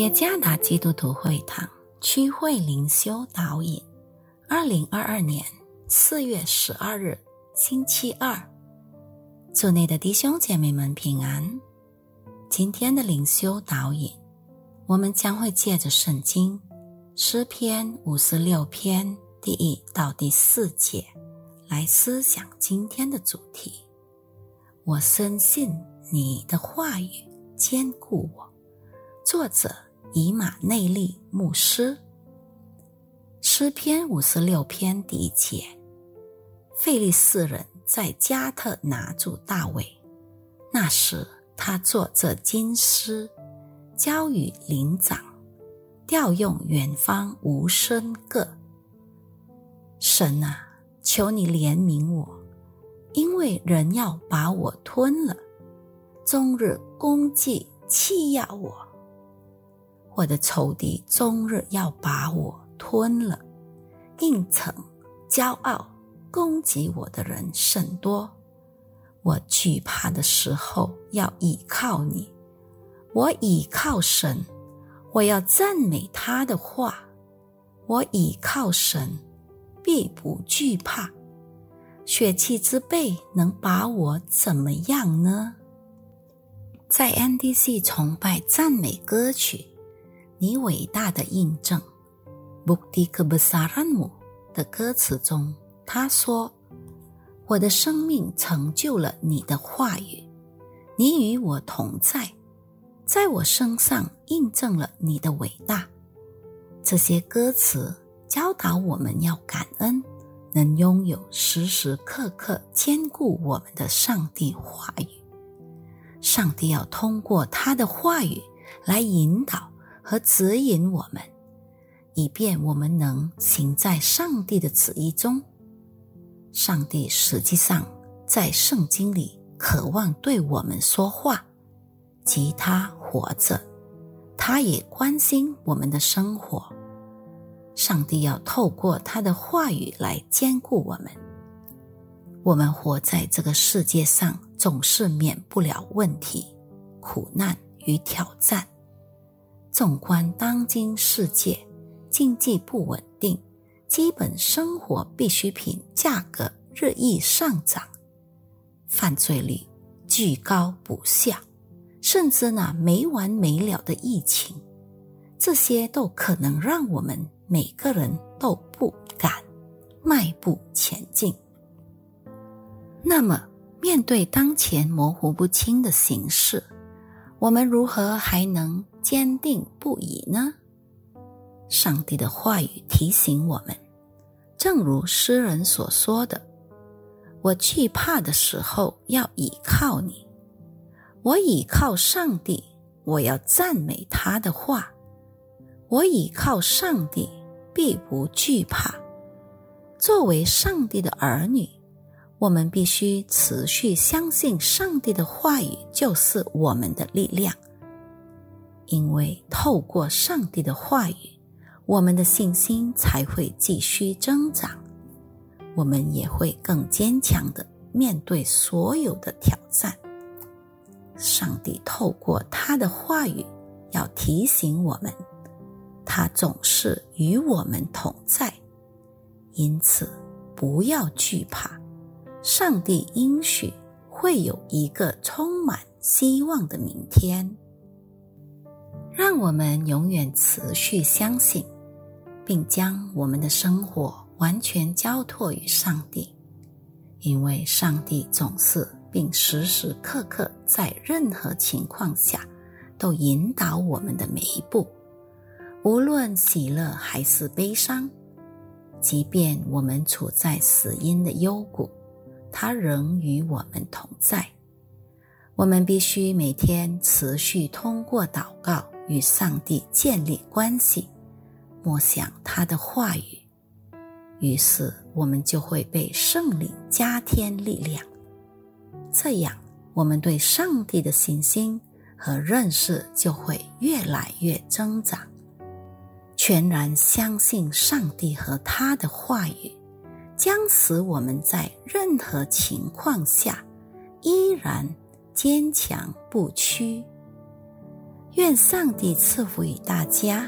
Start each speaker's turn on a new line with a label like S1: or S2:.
S1: 耶加达基督徒会堂区会灵修导引，二零二二年四月十二日星期二，祝内的弟兄姐妹们平安。今天的灵修导引，我们将会借着圣经诗篇五十六篇第一到第四节来思想今天的主题。我深信你的话语坚固我。作者以马内利牧师，诗篇五十六篇第一节：费利斯人在加特拿住大卫，那时他作这金诗，交与灵长，调用远方无声个。神啊，求你怜悯我，因为人要把我吞了，终日攻击欺压我。我的仇敌终日要把我吞了，应承骄傲攻击我的人甚多。我惧怕的时候要倚靠你，我倚靠神，我要赞美他的话。我倚靠神，必不惧怕。血气之辈能把我怎么样呢？在 NDC 崇拜赞美歌曲。你伟大的印证，Bukti kebesaranmu 的歌词中，他说：“我的生命成就了你的话语，你与我同在，在我身上印证了你的伟大。”这些歌词教导我们要感恩，能拥有时时刻刻兼顾我们的上帝话语。上帝要通过他的话语来引导。和指引我们，以便我们能行在上帝的旨意中。上帝实际上在圣经里渴望对我们说话，即他活着，他也关心我们的生活。上帝要透过他的话语来兼顾我们。我们活在这个世界上，总是免不了问题、苦难与挑战。纵观当今世界，经济不稳定，基本生活必需品价格日益上涨，犯罪率居高不下，甚至呢没完没了的疫情，这些都可能让我们每个人都不敢迈步前进。那么，面对当前模糊不清的形势，我们如何还能？坚定不移呢？上帝的话语提醒我们，正如诗人所说的：“我惧怕的时候要倚靠你，我倚靠上帝，我要赞美他的话。我倚靠上帝，必不惧怕。”作为上帝的儿女，我们必须持续相信上帝的话语就是我们的力量。因为透过上帝的话语，我们的信心才会继续增长，我们也会更坚强的面对所有的挑战。上帝透过他的话语要提醒我们，他总是与我们同在，因此不要惧怕。上帝应许会有一个充满希望的明天。让我们永远持续相信，并将我们的生活完全交托于上帝，因为上帝总是并时时刻刻在任何情况下都引导我们的每一步，无论喜乐还是悲伤，即便我们处在死因的幽谷，他仍与我们同在。我们必须每天持续通过祷告。与上帝建立关系，默想他的话语，于是我们就会被圣灵加添力量。这样，我们对上帝的信心和认识就会越来越增长。全然相信上帝和他的话语，将使我们在任何情况下依然坚强不屈。愿上帝赐福于大家。